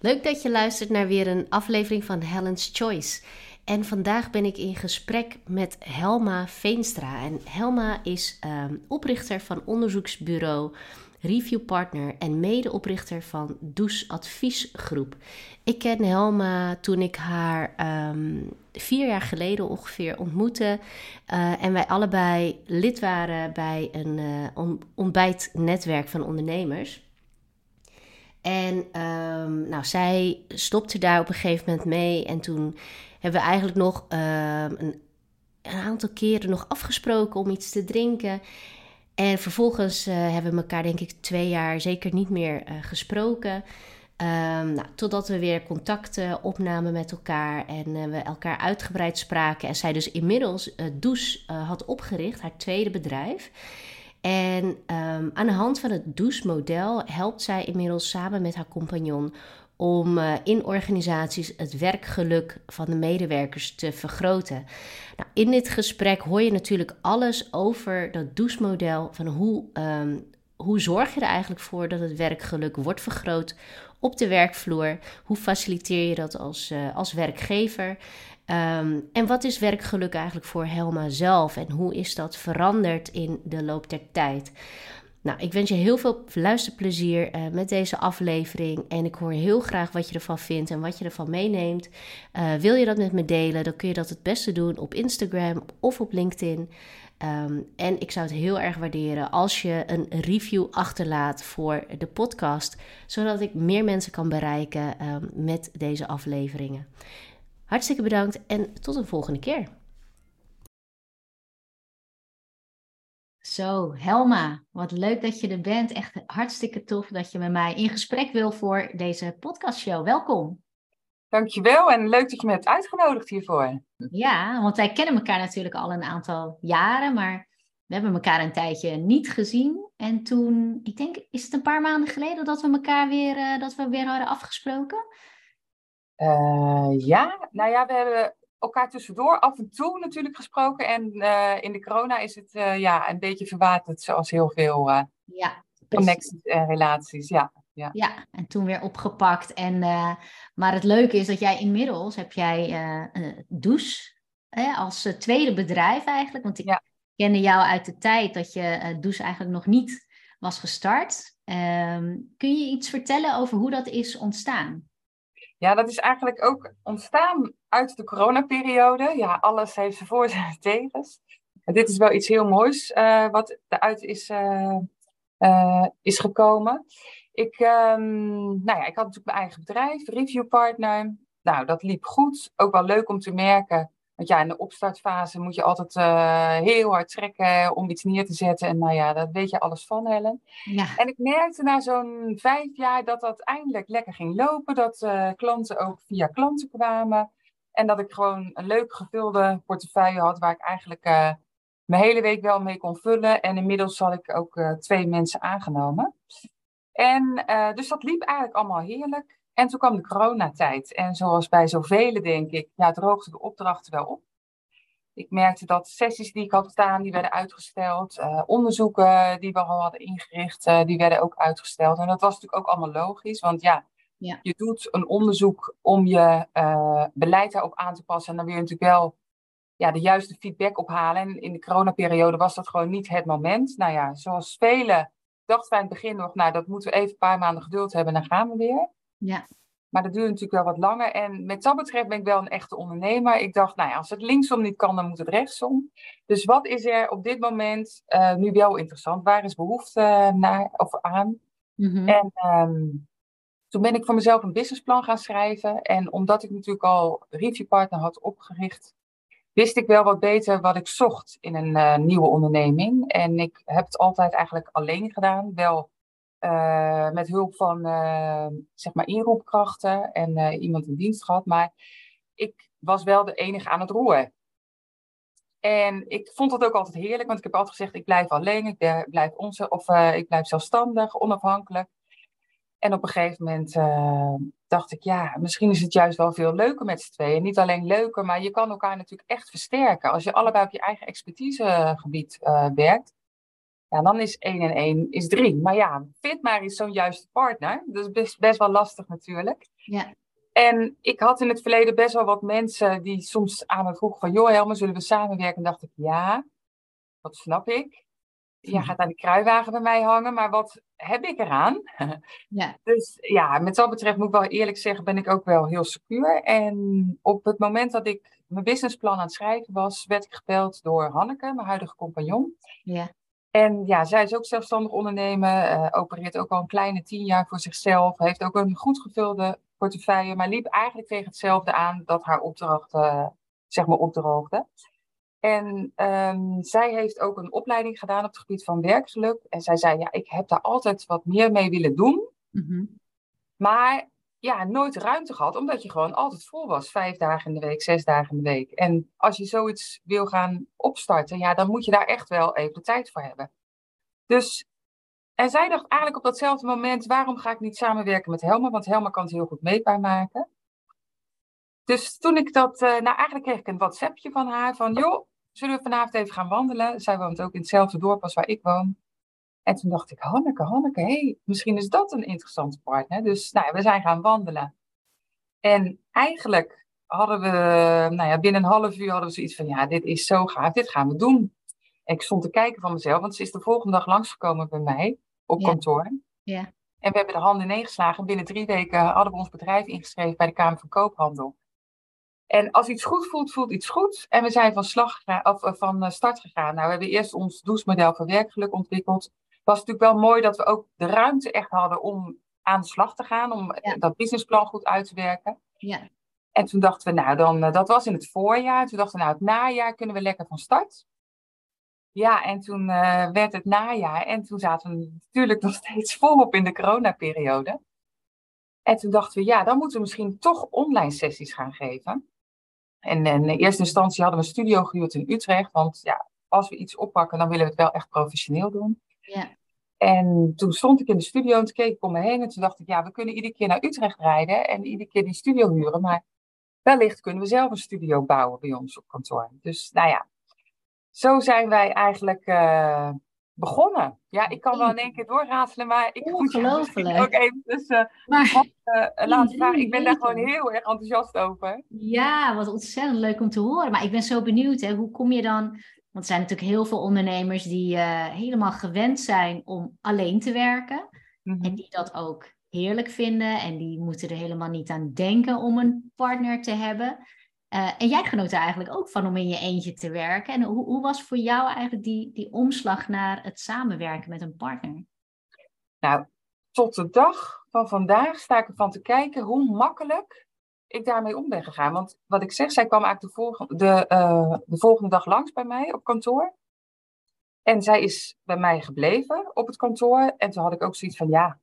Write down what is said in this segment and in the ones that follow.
Leuk dat je luistert naar weer een aflevering van Helen's Choice. En vandaag ben ik in gesprek met Helma Veenstra. En Helma is ehm, oprichter van onderzoeksbureau Review Partner en medeoprichter van Does Adviesgroep. Ik ken Helma toen ik haar ehm, vier jaar geleden ongeveer ontmoette. Uh, en wij allebei lid waren bij een uh, ontbijtnetwerk van ondernemers. En um, nou, zij stopte daar op een gegeven moment mee. En toen hebben we eigenlijk nog um, een, aantal keren nog afgesproken om iets te drinken. En vervolgens uh, hebben we elkaar denk ik twee jaar zeker niet meer uh, gesproken. Um, nou, totdat we weer contacten opnamen met elkaar en uh, we elkaar uitgebreid spraken. En zij dus inmiddels uh, Does had opgericht, haar tweede bedrijf. En um, aan de hand van het Does-model helpt zij inmiddels samen met haar compagnon om uh, in organisaties het werkgeluk van de medewerkers te vergroten. Nou, in dit gesprek hoor je natuurlijk alles over dat Does-model, van hoe, um, hoe zorg je er eigenlijk voor dat het werkgeluk wordt vergroot op de werkvloer? Hoe faciliteer je dat als, uh, als werkgever? Um, en wat is werkgeluk eigenlijk voor Helma zelf en hoe is dat veranderd in de loop der tijd? Nou, ik wens je heel veel luisterplezier uh, met deze aflevering. En ik hoor heel graag wat je ervan vindt en wat je ervan meeneemt. Uh, wil je dat met me delen, dan kun je dat het beste doen op Instagram of op LinkedIn. Um, en ik zou het heel erg waarderen als je een review achterlaat voor de podcast, zodat ik meer mensen kan bereiken um, met deze afleveringen. Hartstikke bedankt en tot een volgende keer. Zo, Helma, wat leuk dat je er bent. Echt hartstikke tof dat je met mij in gesprek wil voor deze podcastshow. Welkom. Dankjewel en leuk dat je me hebt uitgenodigd hiervoor. Ja, want wij kennen elkaar natuurlijk al een aantal jaren, maar we hebben elkaar een tijdje niet gezien. En toen, ik denk, is het een paar maanden geleden dat we elkaar weer, uh, dat we weer hadden afgesproken? Uh, ja, nou ja, we hebben elkaar tussendoor af en toe natuurlijk gesproken. En uh, in de corona is het uh, ja, een beetje verwaterd, zoals heel veel ja, connecties en relaties. Ja, ja. ja, en toen weer opgepakt. En, maar het leuke is dat jij inmiddels heb jij Douche als tweede bedrijf eigenlijk. Want ik ja. kende jou uit de tijd dat je Douche eigenlijk nog niet was gestart. Um, kun je iets vertellen over hoe dat is ontstaan? Ja, dat is eigenlijk ook ontstaan uit de coronaperiode. Ja, alles heeft zijn voor- en tegens. En dit is wel iets heel moois uh, wat eruit is, uh, uh, is gekomen. Ik, um, nou ja, ik had natuurlijk mijn eigen bedrijf, Review Partner. Nou, dat liep goed. Ook wel leuk om te merken want ja, in de opstartfase moet je altijd uh, heel hard trekken om iets neer te zetten. En nou ja, dat weet je alles van, Helen. Ja. En ik merkte na zo'n vijf jaar dat dat eindelijk lekker ging lopen. Dat uh, klanten ook via klanten kwamen. En dat ik gewoon een leuk gevulde portefeuille had waar ik eigenlijk uh, mijn hele week wel mee kon vullen. En inmiddels had ik ook twee mensen aangenomen. En dus dat liep eigenlijk allemaal heerlijk. En toen kwam de coronatijd. En zoals bij zoveel, denk ik, ja, droogde de opdrachten wel op. Ik merkte dat sessies die ik had staan, die werden uitgesteld. Uh, onderzoeken die we al hadden ingericht, uh, die werden ook uitgesteld. En dat was natuurlijk ook allemaal logisch. Want ja, ja. je doet een onderzoek om je uh, beleid daarop aan te passen. En dan wil je natuurlijk wel ja, de juiste feedback ophalen. En in de coronaperiode was dat gewoon niet het moment. Nou ja, zoals velen dachten wij in het begin nog, nou dat moeten we even een paar maanden geduld hebben en dan gaan we weer. Ja. Maar dat duurt natuurlijk wel wat langer. En met dat betreft ben ik wel een echte ondernemer. Ik dacht, nou ja, als het linksom niet kan, dan moet het rechtsom. Dus wat is er op dit moment uh, nu wel interessant? Waar is behoefte naar of aan? Mm-hmm. En um, toen ben ik voor mezelf een businessplan gaan schrijven. En omdat ik natuurlijk al Review Partner had opgericht, wist ik wel wat beter wat ik zocht in een uh, nieuwe onderneming. En ik heb het altijd eigenlijk alleen gedaan. Wel uh, met hulp van uh, zeg maar inroepkrachten en uh, iemand in dienst gehad. Maar ik was wel de enige aan het roer. En ik vond dat ook altijd heerlijk, want ik heb altijd gezegd: ik blijf alleen, ik blijf, onze, of, ik blijf zelfstandig, onafhankelijk. En op een gegeven moment dacht ik: ja, misschien is het juist wel veel leuker met z'n tweeën. Niet alleen leuker, maar je kan elkaar natuurlijk echt versterken. Als je allebei op je eigen expertisegebied werkt, Ja, dan is 1 en 1 is 3. Maar ja, vind maar eens zo'n juiste partner. Dat is best, best wel lastig natuurlijk. Ja. En ik had in het verleden best wel wat mensen die soms aan me vroegen van... joh Helma, zullen we samenwerken? En dacht ik, ja, dat snap ik. Jij gaat aan de kruiwagen bij mij hangen, maar wat heb ik eraan? Ja. Dus ja, met dat betreft moet ik wel eerlijk zeggen, ben ik ook wel heel secuur. En op het moment dat ik mijn businessplan aan het schrijven was, werd ik gebeld door Hanneke, mijn huidige compagnon. Ja. En ja, zij is ook zelfstandig ondernemer, uh, opereert ook al een kleine tien jaar voor zichzelf, heeft ook een goed gevulde portefeuille, maar liep eigenlijk tegen hetzelfde aan dat haar opdracht, uh, zeg maar, opdroogde. En um, zij heeft ook een opleiding gedaan op het gebied van werkgeluk. En zij zei, ja, ik heb daar altijd wat meer mee willen doen. Mm -hmm. Maar ja, nooit ruimte gehad, omdat je gewoon altijd vol was. Vijf dagen in de week, zes dagen in de week. En als je zoiets wil gaan opstarten, ja, dan moet je daar echt wel even de tijd voor hebben. Dus, en zij dacht eigenlijk op datzelfde moment, waarom ga ik niet samenwerken met Helma? Want Helma kan het heel goed meetbaar maken. Dus toen ik dat, uh, nou eigenlijk kreeg ik een WhatsAppje van haar van, joh, zullen we vanavond even gaan wandelen? Zij woont ook in hetzelfde dorp als waar ik woon. En toen dacht ik, Hanneke, Hanneke, hé, hey, misschien is dat een interessante partner. Dus nou, we zijn gaan wandelen. En eigenlijk hadden we, nou ja, binnen een half uur hadden we zoiets van, ja, dit is zo gaaf, dit gaan we doen. En ik stond te kijken van mezelf, want ze is de volgende dag langsgekomen bij mij op Ja. kantoor. Ja. En we hebben de handen ineengeslagen. Binnen drie weken hadden we ons bedrijf ingeschreven bij de Kamer van Koophandel. En als iets goed voelt, voelt iets goed. En we zijn van, slag of, eh, van eh, start gegaan. Nou, we hebben eerst ons douchemodel voor werkgeluk ontwikkeld. Het was natuurlijk wel mooi dat we ook de ruimte echt hadden om aan de slag te gaan. Om Ja. dat businessplan goed uit te werken. Ja. En toen dachten we, nou, dan, eh, dat was in het voorjaar. Toen dachten we, nou, het najaar kunnen we lekker van start. Ja, en toen eh, werd het najaar. En toen zaten we natuurlijk nog steeds volop in de coronaperiode. En toen dachten we, ja, dan moeten we misschien toch online sessies gaan geven. En, en in eerste instantie hadden we een studio gehuurd in Utrecht. Want ja, als we iets oppakken, dan willen we het wel echt professioneel doen. Ja. En toen stond ik in de studio en toen keek ik om me heen. En toen dacht ik, ja, we kunnen iedere keer naar Utrecht rijden en iedere keer die studio huren. Maar wellicht kunnen we zelf een studio bouwen bij ons op kantoor. Dus nou ja, zo zijn wij eigenlijk eh, begonnen. Ja, ik kan wel in één keer doorraadselen, maar ik moet je ook even dus, eh, Maar eh, laten drie vragen. Ik ben daar gewoon heel erg enthousiast over. ja, wat ontzettend leuk om te horen. Maar ik ben zo benieuwd, hè, hoe kom je dan... Want er zijn natuurlijk heel veel ondernemers die eh, helemaal gewend zijn om alleen te werken. Mhm. En die dat ook heerlijk vinden. En die moeten er helemaal niet aan denken om een partner te hebben. Eh, en jij genoot er eigenlijk ook van om in je eentje te werken. En hoe, hoe was voor jou eigenlijk die, die omslag naar het samenwerken met een partner? Nou, tot de dag van vandaag sta ik ervan te kijken hoe makkelijk ik daarmee om ben gegaan. Want wat ik zeg, zij kwam eigenlijk de volgende, de, eh, de volgende dag langs bij mij op kantoor. En zij is bij mij gebleven op het kantoor. En toen had ik ook zoiets van, ja,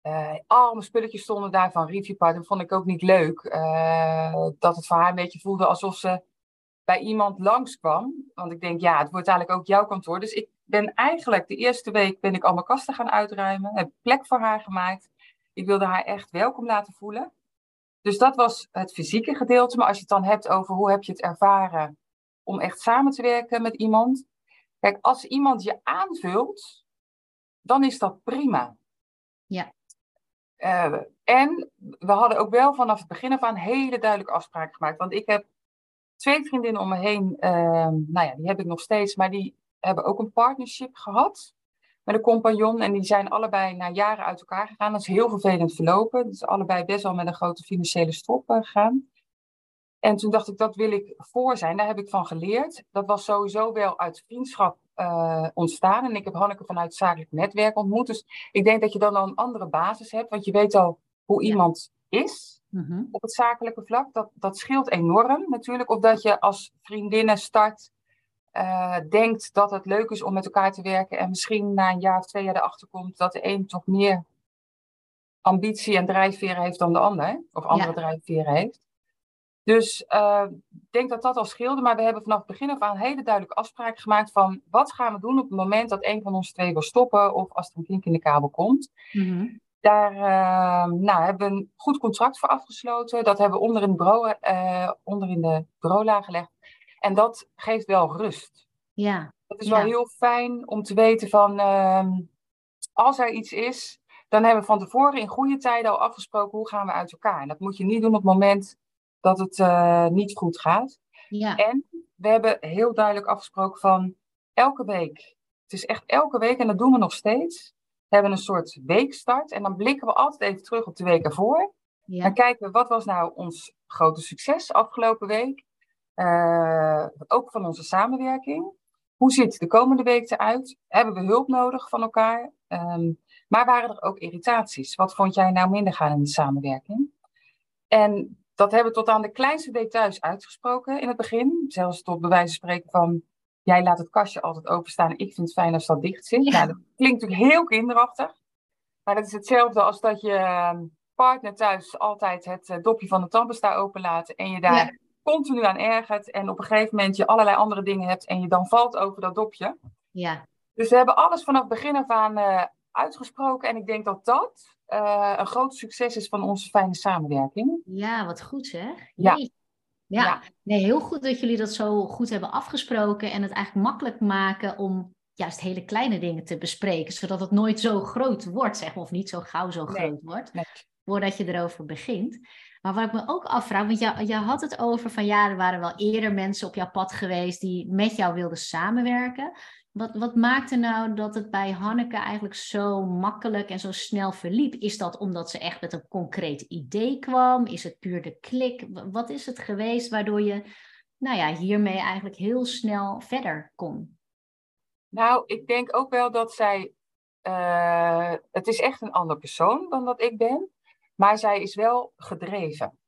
eh, al mijn spulletjes stonden daar van Reviewpart. Dat vond ik ook niet leuk. eh, dat het voor haar een beetje voelde alsof ze bij iemand langskwam. Want ik denk, ja, het wordt eigenlijk ook jouw kantoor. Dus ik ben eigenlijk de eerste week ben ik al mijn kasten gaan uitruimen. Heb plek voor haar gemaakt. Ik wilde haar echt welkom laten voelen. Dus dat was het fysieke gedeelte. Maar als je het dan hebt over hoe heb je het ervaren om echt samen te werken met iemand. Kijk, als iemand je aanvult, dan is dat prima. Ja. Eh, en we hadden ook wel vanaf het begin af aan hele duidelijke afspraken gemaakt. Want ik heb twee vriendinnen om me heen, ehm, nou ja, die heb ik nog steeds, maar die hebben ook een partnership gehad met een compagnon. En die zijn allebei na jaren uit elkaar gegaan. Dat is heel vervelend verlopen. Dus allebei best wel met een grote financiële strop eh, gegaan. En toen dacht ik, dat wil ik voor zijn. Daar heb ik van geleerd. Dat was sowieso wel uit vriendschap eh, ontstaan. En ik heb Hanneke vanuit zakelijk netwerk ontmoet. Dus ik denk dat je dan al een andere basis hebt. Want je weet al hoe iemand is Mhm. op het zakelijke vlak. Dat, dat scheelt enorm natuurlijk. Of dat je als vriendinnen start, eh, denkt dat het leuk is om met elkaar te werken. En misschien na een jaar of twee jaar erachter komt dat de een toch meer ambitie en drijfveren heeft dan de ander. Of andere Ja. drijfveren heeft. Dus eh, ik denk dat dat al scheelde. Maar we hebben vanaf het begin af aan hele duidelijke afspraken gemaakt van wat gaan we doen op het moment dat een van ons twee wil stoppen. Of als er een kink in de kabel komt. Mhm. Daar eh, nou, hebben we een goed contract voor afgesloten. Dat hebben we onder in, bureau, onder in de bureaulaag gelegd. En dat geeft wel rust. Ja, Dat is wel heel fijn om te weten van ehm, als er iets is, dan hebben we van tevoren in goede tijden al afgesproken hoe gaan we uit elkaar. En dat moet je niet doen op het moment dat het uh, niet goed gaat. Ja. En we hebben heel duidelijk afgesproken van elke week. Het is echt elke week en dat doen we nog steeds. We hebben een soort weekstart en dan blikken we altijd even terug op de week ervoor. Ja. Dan kijken we wat was nou ons grote succes afgelopen week. Uh, ook van onze samenwerking. Hoe ziet de komende week eruit? Hebben we hulp nodig van elkaar? Um, maar waren er ook irritaties? Wat vond jij nou minder gaan in de samenwerking? En dat hebben we tot aan de kleinste details uitgesproken in het begin. Zelfs tot bij wijze van spreken van... jij laat het kastje altijd openstaan en ik vind het fijn als dat dicht zit. Nou, dat klinkt natuurlijk heel kinderachtig. Maar dat is hetzelfde als dat je ehm, partner thuis altijd het eh, dopje van de tandpasta openlaat... en je daar continu aan ergert en op een gegeven moment je allerlei andere dingen hebt... en je dan valt over dat dopje. Ja. Dus we hebben alles vanaf begin af aan uh, uitgesproken. En ik denk dat dat uh, een groot succes is van onze fijne samenwerking. Ja, wat goed zeg. Ja. Ja. ja. nee, heel goed dat jullie dat zo goed hebben afgesproken en het eigenlijk makkelijk maken om juist hele kleine dingen te bespreken, zodat het nooit zo groot wordt, zeg maar, of niet zo gauw zo nee. groot wordt, Nee. voordat je erover begint. Maar wat ik me ook afvraag, want je, had het over van ja, er waren wel eerder mensen op jouw pad geweest die met jou wilden samenwerken. Wat, wat maakte nou dat het bij Hanneke eigenlijk zo makkelijk en zo snel verliep? Is dat omdat ze echt met een concreet idee kwam? Is het puur de klik? Wat is het geweest waardoor je nou ja, hiermee eigenlijk heel snel verder kon? Nou, ik denk ook wel dat zij. Uh, het is echt een ander persoon dan dat ik ben. Maar zij is wel gedreven.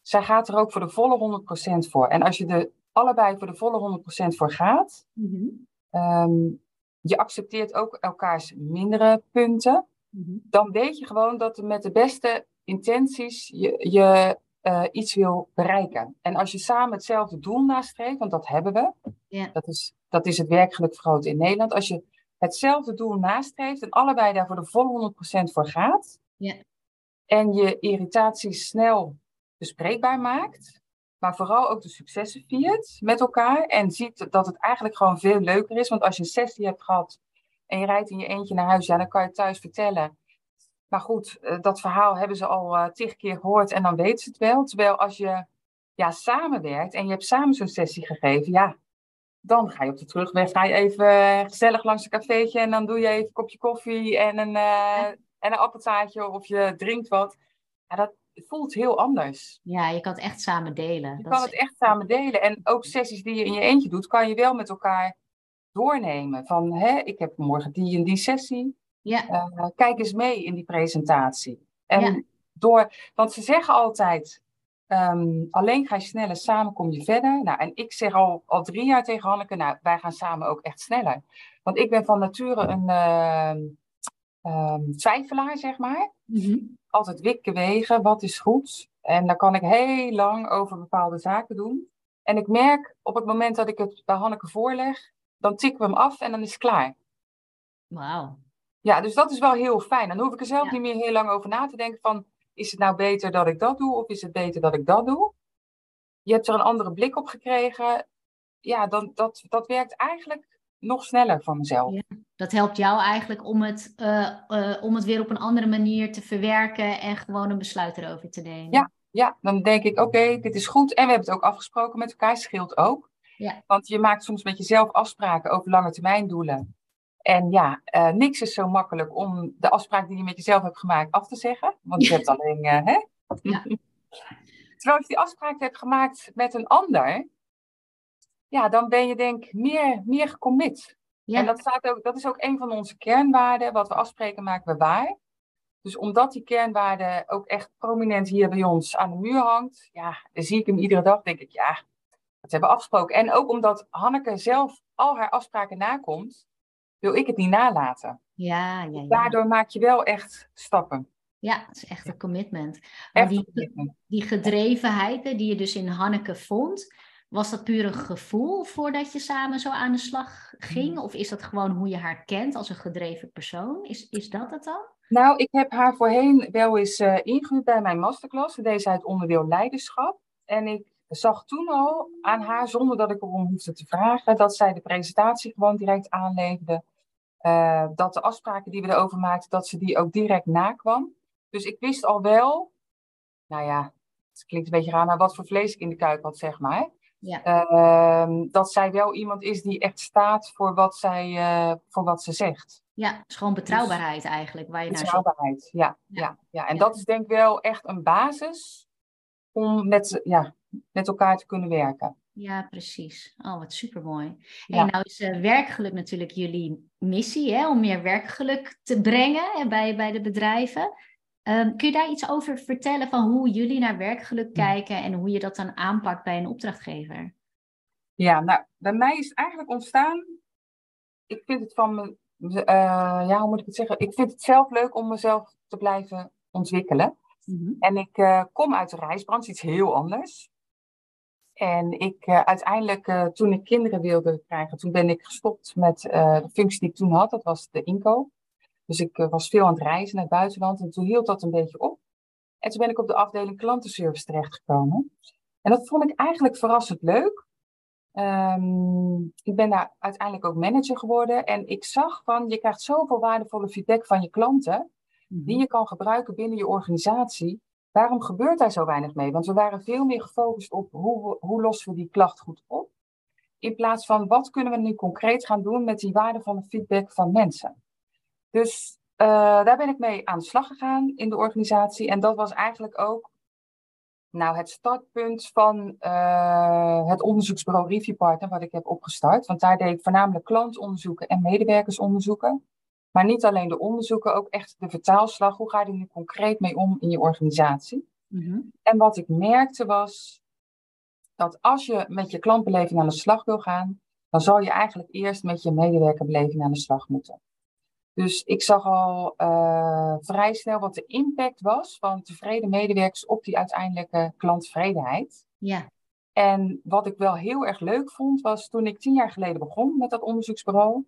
Zij gaat er ook voor de volle 100% voor. En als je er allebei voor de volle 100% voor gaat. Mm -hmm. Um, je accepteert ook elkaars mindere punten. Mm -hmm. Dan weet je gewoon dat er met de beste intenties je, je uh, iets wil bereiken. En als je samen hetzelfde doel nastreeft, want dat hebben we. Yeah. Dat, is, dat is het werkgeluk vergroten in Nederland. Als je hetzelfde doel nastreeft en allebei daar voor de volle 100% voor gaat. Yeah. En je irritaties snel bespreekbaar maakt maar vooral ook de successen viert met elkaar. En ziet dat het eigenlijk gewoon veel leuker is. Want als je een sessie hebt gehad en je rijdt in je eentje naar huis, ja, dan kan je thuis vertellen. Maar goed, dat verhaal hebben ze al uh, tig keer gehoord en dan weten ze het wel. Terwijl als je ja, samenwerkt en je hebt samen zo'n sessie gegeven, ja, dan ga je op de terugweg, ga je even gezellig langs een cafeetje en dan doe je even een kopje koffie en een, en een appeltaartje of je drinkt wat. Ja, dat, voelt heel anders. Ja, je kan het echt samen delen. Je dat kan is... het echt samen delen. En ook sessies die je in je eentje doet, kan je wel met elkaar doornemen. Van, hè, ik heb morgen die en die sessie. Ja. Uh, kijk eens mee in die presentatie. En Ja. door, want ze zeggen altijd, um, alleen ga je sneller, samen kom je verder. Nou, en ik zeg al, al drie jaar tegen Hanneke, nou, wij gaan samen ook echt sneller. Want ik ben van nature een uh, um, twijfelaar, zeg maar Mm -hmm. altijd wikken wegen, wat is goed. En dan kan ik heel lang over bepaalde zaken doen. En ik merk op het moment dat ik het bij Hanneke voorleg, dan tikken we hem af en dan is het klaar. Wauw. Ja, dus dat is wel heel fijn. Dan hoef ik er zelf Ja. niet meer heel lang over na te denken van, is het nou beter dat ik dat doe of is het beter dat ik dat doe? Je hebt er een andere blik op gekregen. Ja, dan, dat, dat werkt eigenlijk nog sneller voor mezelf. Ja. Dat helpt jou eigenlijk om het, uh, uh, om het weer op een andere manier te verwerken en gewoon een besluit erover te nemen. Ja, ja dan denk ik, oké, okay, dit is goed. En we hebben het ook afgesproken met elkaar, scheelt ook. Ja. Want je maakt soms met jezelf afspraken over lange termijn doelen. En ja, uh, niks is zo makkelijk om de afspraak die je met jezelf hebt gemaakt af te zeggen. Want je hebt alleen, hè? Ja. Terwijl je die afspraak hebt gemaakt met een ander, ja, dan ben je denk ik meer, meer gecommit. Ja. En dat, staat ook, dat is ook een van onze kernwaarden. Wat we afspreken, maken we waar. Dus omdat die kernwaarde ook echt prominent hier bij ons aan de muur hangt, ja, dan zie ik hem iedere dag, denk ik, ja, dat hebben we afgesproken. En ook omdat Hanneke zelf al haar afspraken nakomt, wil ik het niet nalaten. Ja, ja, ja. Daardoor maak je wel echt stappen. Ja, het is echt een commitment. Echt die, een commitment. die gedrevenheid die je dus in Hanneke vond, was dat puur een gevoel voordat je samen zo aan de slag ging? Of is dat gewoon hoe je haar kent als een gedreven persoon? Is, is dat het dan? Nou, ik heb haar voorheen wel eens uh, ingehuurd bij mijn masterclass. Deze uit onderdeel leiderschap. En ik zag toen al aan haar, zonder dat ik erom hoefde te vragen, dat zij de presentatie gewoon direct aanleefde. Uh, dat de afspraken die we erover maakten, dat ze die ook direct nakwam. Dus ik wist al wel, nou ja, het klinkt een beetje raar, maar wat voor vlees ik in de kuip had, zeg maar. Ja. Uh, dat zij wel iemand is die echt staat voor wat, zij, uh, voor wat ze zegt. Ja, het is gewoon betrouwbaarheid dus, eigenlijk. Waar je betrouwbaarheid, naar ja, ja. ja, ja. En dat is denk ik wel echt een basis om met, ja, met elkaar te kunnen werken. Ja, precies. Oh, wat supermooi. Ja. En nou is uh, werkgeluk natuurlijk jullie missie, hè, om meer werkgeluk te brengen hè, bij, bij de bedrijven. Um, kun je daar iets over vertellen van hoe jullie naar werkgeluk kijken en hoe je dat dan aanpakt bij een opdrachtgever? Ja, nou, bij mij is het eigenlijk ontstaan. Ik vind het van me, uh, ja, hoe moet ik het zeggen? Ik vind het zelf leuk om mezelf te blijven ontwikkelen. Mm-hmm. En ik uh, kom uit de reisbranche, iets heel anders. En ik uh, uiteindelijk, toen ik kinderen wilde krijgen, toen ben ik gestopt met de functie die ik toen had. Dat was de inkoop. Dus ik uh, was veel aan het reizen naar het buitenland en toen hield dat een beetje op. En toen ben ik op de afdeling klantenservice terechtgekomen. En dat vond ik eigenlijk verrassend leuk. Um, ik ben daar uiteindelijk ook manager geworden. En ik zag van, je krijgt zoveel waardevolle feedback van je klanten, mhm. die je kan gebruiken binnen je organisatie. Waarom gebeurt daar zo weinig mee? Want we waren veel meer gefocust op hoe, hoe lossen we die klacht goed op. In plaats van wat kunnen we nu concreet gaan doen met die waardevolle feedback van mensen. Dus uh, daar ben ik mee aan de slag gegaan in de organisatie. En dat was eigenlijk ook nou, het startpunt van uh, het onderzoeksbureau Review Partner, wat ik heb opgestart. Want daar deed ik voornamelijk klantonderzoeken en medewerkersonderzoeken. Maar niet alleen de onderzoeken, ook echt de vertaalslag. Hoe ga je er nu concreet mee om in je organisatie? Mm-hmm. En wat ik merkte was dat als je met je klantbeleving aan de slag wil gaan, dan zal je eigenlijk eerst met je medewerkerbeleving aan de slag moeten. Dus ik zag al uh, vrij snel wat de impact was van tevreden medewerkers op die uiteindelijke klanttevredenheid. Ja. En wat ik wel heel erg leuk vond, was toen ik tien jaar geleden begon met dat onderzoeksbureau.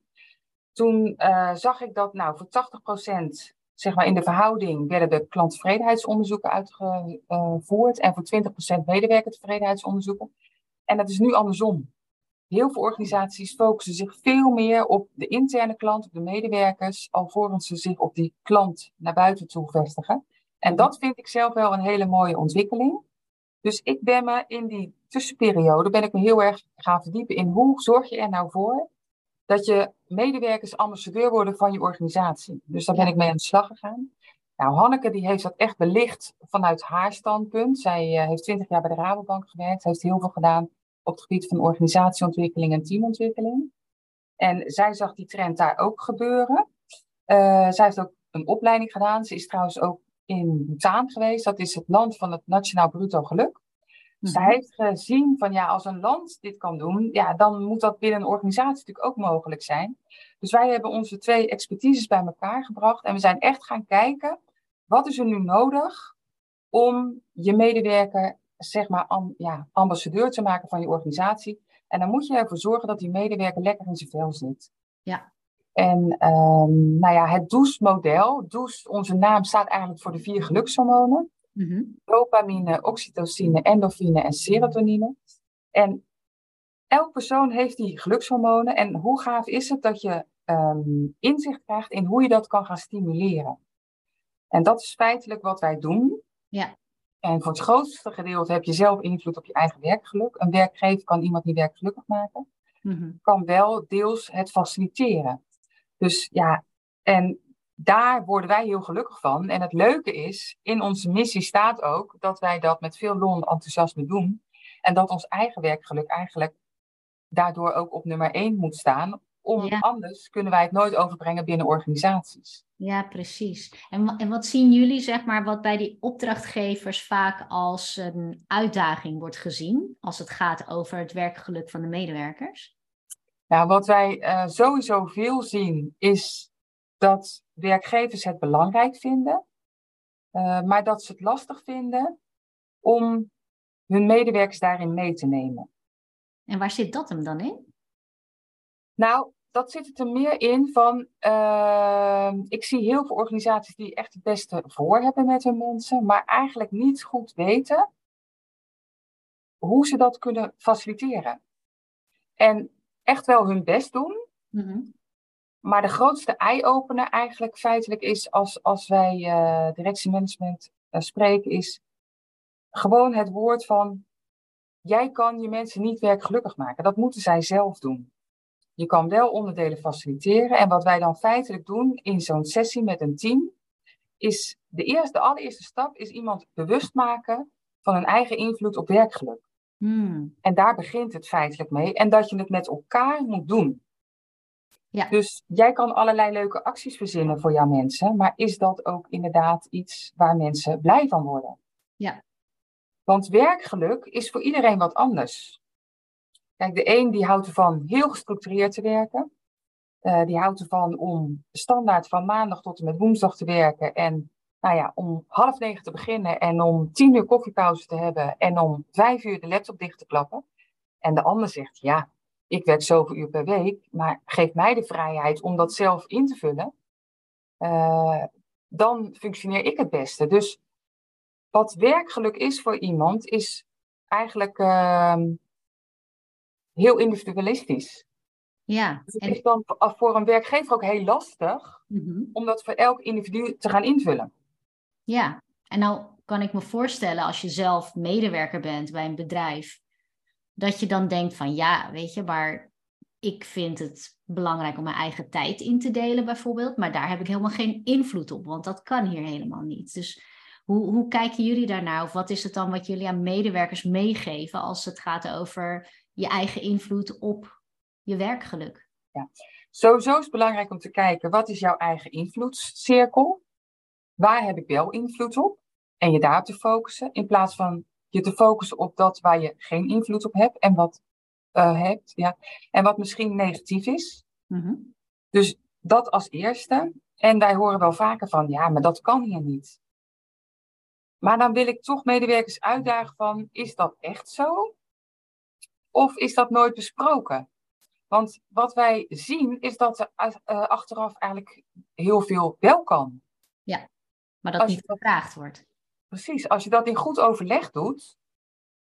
Toen uh, zag ik dat nou voor 80% zeg maar in de verhouding werden de klanttevredenheidsonderzoeken uitgevoerd en voor 20% medewerkertevredenheidsonderzoeken. En dat is nu andersom. Heel veel organisaties focussen zich veel meer op de interne klant, op de medewerkers, alvorens ze zich op die klant naar buiten toe vestigen. En dat vind ik zelf wel een hele mooie ontwikkeling. Dus ik ben me in die tussenperiode ben ik me heel erg gaan verdiepen in hoe zorg je er nou voor dat je medewerkers ambassadeur worden van je organisatie. Dus daar ben ik mee aan de slag gegaan. Nou, Hanneke die heeft dat echt belicht vanuit haar standpunt. Zij uh, heeft twintig jaar bij de Rabobank gewerkt, heeft heel veel gedaan op het gebied van organisatieontwikkeling en teamontwikkeling. En zij zag die trend daar ook gebeuren. Uh, zij heeft ook een opleiding gedaan. Ze is trouwens ook in Bhutan geweest. Dat is het land van het Nationaal Bruto Geluk. Mm Zij heeft gezien van ja, als een land dit kan doen, ja, dan moet dat binnen een organisatie natuurlijk ook mogelijk zijn. Dus wij hebben onze twee expertises bij elkaar gebracht en we zijn echt gaan kijken, wat is er nu nodig om je medewerker zeg maar, ja, ambassadeur te maken van je organisatie. En dan moet je ervoor zorgen dat die medewerker lekker in zijn vel zit. Ja. En um, nou ja, het DOES-model, DOES, onze naam staat eigenlijk voor de vier gelukshormonen. Mm Dopamine, oxytocine, endorfine en serotonine. En elk persoon heeft die gelukshormonen. En hoe gaaf is het dat je um, inzicht krijgt in hoe je dat kan gaan stimuleren. En dat is feitelijk wat wij doen. Ja. En voor het grootste gedeelte heb je zelf invloed op je eigen werkgeluk. Een werkgever kan iemand niet werkgelukkig maken, mm kan wel deels het faciliteren. Dus ja, en daar worden wij heel gelukkig van. En het leuke is, in onze missie staat ook dat wij dat met veel lol en enthousiasme doen. En dat ons eigen werkgeluk eigenlijk daardoor ook op nummer één moet staan. Om, Anders kunnen wij het nooit overbrengen binnen organisaties. Ja, precies. En, en wat zien jullie, zeg maar, wat bij die opdrachtgevers vaak als een uitdaging wordt gezien als het gaat over het werkgeluk van de medewerkers? Nou, wat wij uh, sowieso veel zien is dat werkgevers het belangrijk vinden, uh, maar dat ze het lastig vinden om hun medewerkers daarin mee te nemen. En waar zit dat hem dan in? Nou, dat zit het er meer in van, uh, ik zie heel veel organisaties die echt het beste voor hebben met hun mensen, maar eigenlijk niet goed weten hoe ze dat kunnen faciliteren. En echt wel hun best doen. Mhm. Maar de grootste eye-opener eigenlijk feitelijk is als, als wij uh, directiemanagement uh, spreken, is gewoon het woord van jij kan je mensen niet werkgelukkig maken. Dat moeten zij zelf doen. Je kan wel onderdelen faciliteren. En wat wij dan feitelijk doen in zo'n sessie met een team, is de, eerste, de allereerste stap is iemand bewust maken van hun eigen invloed op werkgeluk. Hmm. En daar begint het feitelijk mee. En dat je het met elkaar moet doen. Ja. Dus jij kan allerlei leuke acties verzinnen voor jouw mensen, maar is dat ook inderdaad iets waar mensen blij van worden? Ja. Want werkgeluk is voor iedereen wat anders. Kijk, de een die houdt ervan heel gestructureerd te werken. Uh, die houdt ervan om standaard van maandag tot en met woensdag te werken. En nou ja, om half negen te beginnen en om tien uur koffiepauze te hebben. En om vijf uur de laptop dicht te klappen. En de ander zegt, ja, ik werk zoveel uur per week, maar geef mij de vrijheid om dat zelf in te vullen. Uh, dan functioneer ik het beste. Dus wat werkgeluk is voor iemand, is eigenlijk uh, heel individualistisch. Ja. Dus het en... is dan voor een werkgever ook heel lastig mm -hmm. om dat voor elk individu te gaan invullen. Ja, en nou kan ik me voorstellen als je zelf medewerker bent bij een bedrijf, dat je dan denkt van ja, weet je, maar ik vind het belangrijk om mijn eigen tijd in te delen bijvoorbeeld, maar daar heb ik helemaal geen invloed op, want dat kan hier helemaal niet. Dus hoe, hoe kijken jullie daarnaar? Of wat is het dan wat jullie aan medewerkers meegeven als het gaat over je eigen invloed op je werkgeluk? Ja, sowieso is het belangrijk om te kijken, wat is jouw eigen invloedscirkel? Waar heb ik wel invloed op? En je daar te focussen, in plaats van je te focussen op dat waar je geen invloed op hebt en wat, uh, hebt, ja, en wat misschien negatief is. Mm -hmm. Dus dat als eerste. En wij horen wel vaker van, ja, maar dat kan hier niet. Maar dan wil ik toch medewerkers uitdagen van, is dat echt zo? Of is dat nooit besproken? Want wat wij zien is dat er uh, achteraf eigenlijk heel veel wel kan. Ja, maar dat als niet gevraagd wordt. Precies, als je dat in goed overleg doet,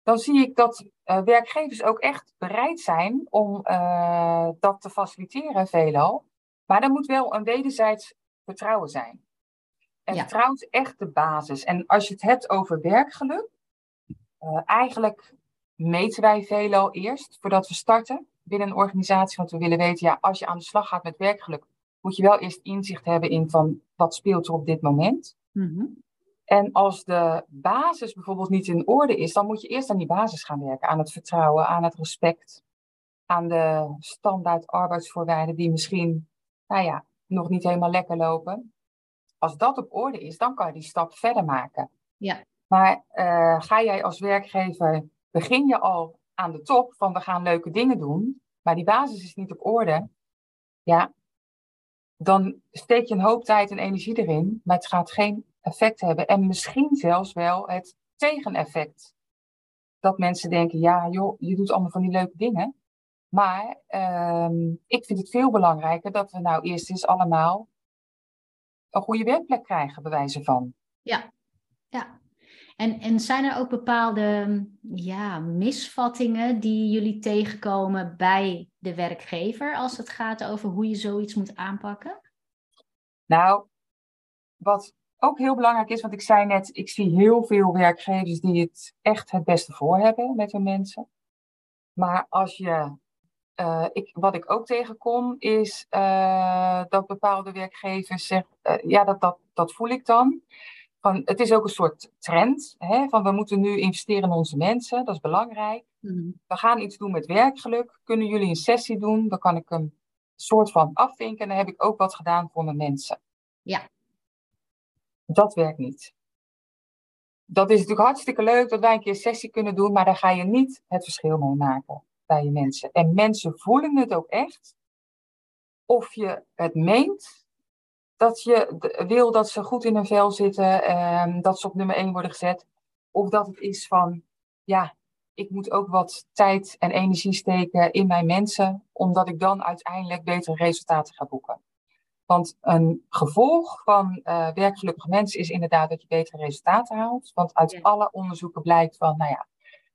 dan zie ik dat uh, werkgevers ook echt bereid zijn om uh, dat te faciliteren, veelal. Maar er moet wel een wederzijds vertrouwen zijn. En Ja. vertrouwen is echt de basis. En als je het hebt over werkgeluk, eigenlijk meten wij veelal eerst voordat we starten binnen een organisatie. Want we willen weten, ja, als je aan de slag gaat met werkgeluk, moet je wel eerst inzicht hebben in van wat speelt er op dit moment. Mhm. En als de basis bijvoorbeeld niet in orde is, dan moet je eerst aan die basis gaan werken. Aan het vertrouwen, aan het respect, aan de standaard arbeidsvoorwaarden die misschien, nou ja, nog niet helemaal lekker lopen. Als dat op orde is, dan kan je die stap verder maken. Ja. Maar uh, ga jij als werkgever, begin je al aan de top van we gaan leuke dingen doen, maar die basis is niet op orde, ja, dan steek je een hoop tijd en energie erin, maar het gaat geen effect hebben. En misschien zelfs wel het tegeneffect. Dat mensen denken, ja joh, je doet allemaal van die leuke dingen. Maar uh, ik vind het veel belangrijker dat we nou eerst eens allemaal een goede werkplek krijgen, bij wijze van. Ja, ja. En, en zijn er ook bepaalde ja, misvattingen die jullie tegenkomen bij de werkgever als het gaat over hoe je zoiets moet aanpakken? Nou, wat ook heel belangrijk is, want ik zei net, ik zie heel veel werkgevers die het echt het beste voor hebben met hun mensen. Maar als je, uh, ik, wat ik ook tegenkom, is uh, dat bepaalde werkgevers zeggen, uh, ja, dat, dat, dat voel ik dan. Van, het is ook een soort trend, hè, van we moeten nu investeren in onze mensen, dat is belangrijk. Mm-hmm. We gaan iets doen met werkgeluk, kunnen jullie een sessie doen, dan kan ik een soort van afvinken en dan heb ik ook wat gedaan voor mijn mensen. Ja. Dat werkt niet. Dat is natuurlijk hartstikke leuk dat wij een keer een sessie kunnen doen, maar daar ga je niet het verschil mee maken bij je mensen. En mensen voelen het ook echt of je het meent dat je wil dat ze goed in hun vel zitten, eh, dat ze op nummer 1 worden gezet, of dat het is van, ja, ik moet ook wat tijd en energie steken in mijn mensen, omdat ik dan uiteindelijk betere resultaten ga boeken. Want een gevolg van uh, werkgelukkige mensen is inderdaad dat je betere resultaten haalt. Want uit Ja. alle onderzoeken blijkt van, nou ja,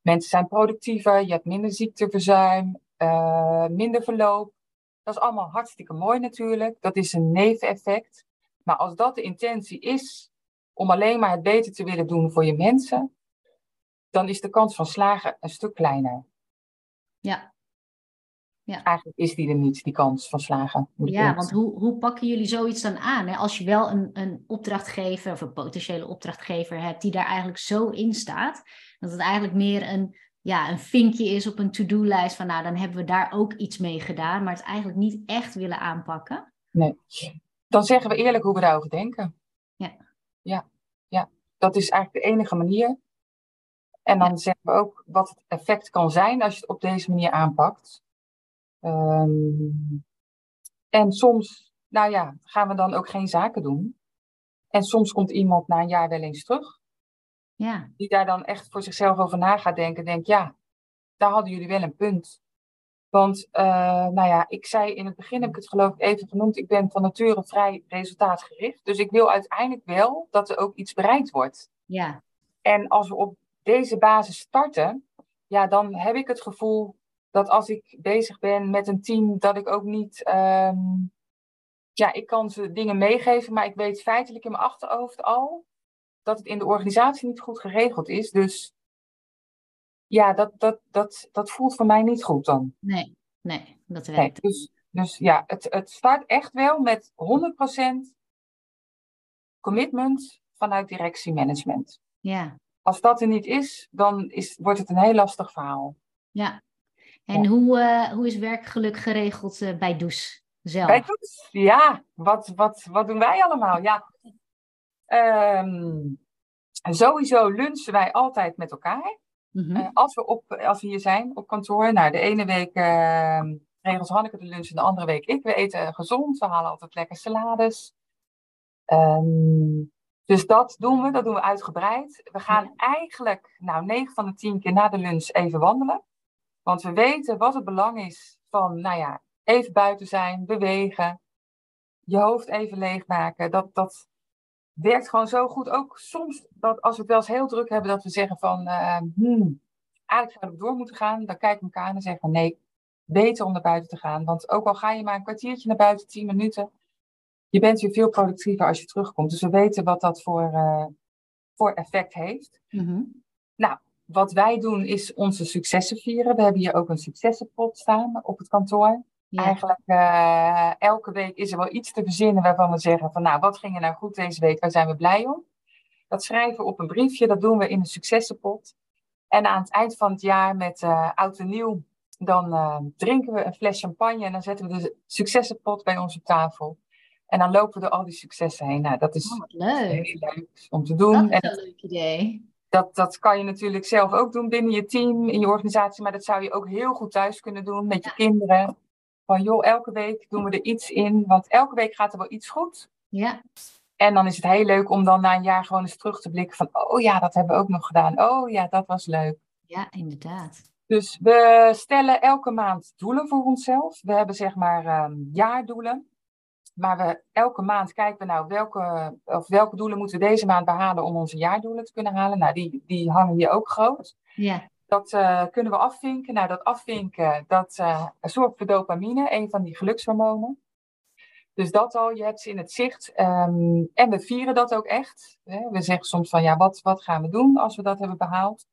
Mensen zijn productiever, je hebt minder ziekteverzuim, uh, minder verloop. Dat is allemaal hartstikke mooi natuurlijk. Dat is een neveneffect. Maar als dat de intentie is om alleen maar het beter te willen doen voor je mensen, dan is de kans van slagen een stuk kleiner. Ja. ja. Eigenlijk is die er niet, die kans van slagen. Ja, want hoe, hoe pakken jullie zoiets dan aan? Hè? Als je wel een, een opdrachtgever of een potentiële opdrachtgever hebt die daar eigenlijk zo in staat, dat het eigenlijk meer een, ja, een vinkje is op een to-do-lijst van nou, dan hebben we daar ook iets mee gedaan, maar het eigenlijk niet echt willen aanpakken. Nee. Dan zeggen we eerlijk hoe we daarover denken. Ja. Ja, ja. dat is eigenlijk de enige manier. En dan zeggen we ook wat het effect kan zijn als je het op deze manier aanpakt. Ehm, en soms, nou ja, gaan we dan ook geen zaken doen. En soms komt iemand na een jaar wel eens terug. Ja. Die daar dan echt voor zichzelf over na gaat denken. Denkt, ja, daar hadden jullie wel een punt. Want, uh, nou ja, ik zei in het begin, heb ik het geloof ik even genoemd, ik ben van nature vrij resultaatgericht. Dus ik wil uiteindelijk wel dat er ook iets bereikt wordt. Ja. En als we op deze basis starten, ja, dan heb ik het gevoel dat als ik bezig ben met een team, dat ik ook niet, um, ja, ik kan ze dingen meegeven, maar ik weet feitelijk in mijn achterhoofd al dat het in de organisatie niet goed geregeld is. Dus ja, dat, dat, dat, dat voelt voor mij niet goed dan. Nee, nee, dat werkt. Nee, dus, dus ja, het, het start echt wel met 100% commitment vanuit directiemanagement. Ja. Als dat er niet is, dan is, wordt het een heel lastig verhaal. Ja. En Hoe, uh, hoe is werkgeluk geregeld uh, bij Does zelf? Bij Does? Ja, wat, wat, wat doen wij allemaal? Ja. Um, sowieso lunchen wij altijd met elkaar. Mm-hmm. uh, als, we op, als we hier zijn op kantoor. Nou, de ene week ehm, regelt Hanneke de lunch en de andere week ik. We eten gezond, we halen altijd lekker salades. Um, dus dat doen we, dat doen we uitgebreid. We gaan eigenlijk, nou, 9 van de 10 keer na de lunch even wandelen. Want we weten wat het belang is van, nou ja, even buiten zijn, bewegen, je hoofd even leegmaken. Dat, dat werkt gewoon zo goed. Ook soms, dat als we het wel eens heel druk hebben, dat we zeggen van, uh, hmm, eigenlijk zouden we door moeten gaan. Dan kijken we elkaar aan en zeggen van, nee, beter om naar buiten te gaan. Want ook al ga je maar een kwartiertje naar buiten, 10 minuten, je bent weer veel productiever als je terugkomt. Dus we weten wat dat voor, uh, voor effect heeft. Mm-hmm. Nou, wat wij doen is onze successen vieren. We hebben hier ook een successenpot staan op het kantoor. Ja. Eigenlijk uh, elke week is er wel iets te verzinnen waarvan we zeggen van nou, wat ging er nou goed deze week? Waar zijn we blij om? Dat schrijven we op een briefje, dat doen we in een successenpot. En aan het eind van het jaar met uh, oud en nieuw, dan uh, drinken we een fles champagne en dan zetten we de successenpot bij ons op tafel. En dan lopen we door al die successen heen. Nou, dat is oh, leuk. heel leuk om te doen. Dat is een leuk idee. Dat, dat kan je natuurlijk zelf ook doen binnen je team, in je organisatie. Maar dat zou je ook heel goed thuis kunnen doen met je kinderen. Van joh, elke week doen we er iets in. Want elke week gaat er wel iets goed. Ja. En dan is het heel leuk om dan na een jaar gewoon eens terug te blikken van... Oh ja, dat hebben we ook nog gedaan. Oh ja, dat was leuk. Ja, inderdaad. Dus we stellen elke maand doelen voor onszelf. We hebben zeg maar um, jaardoelen. Maar we, elke maand kijken we nou welke, of welke doelen moeten we deze maand behalen om onze jaardoelen te kunnen halen. Nou, die, die hangen hier ook groot. Ja. Dat uh, kunnen we afvinken. Nou, dat afvinken, dat uh, zorgt voor dopamine, een van die gelukshormonen. Dus dat al, je hebt ze in het zicht. Um, en we vieren dat ook echt. Hè. We zeggen soms van, ja, wat, wat gaan we doen als we dat hebben behaald?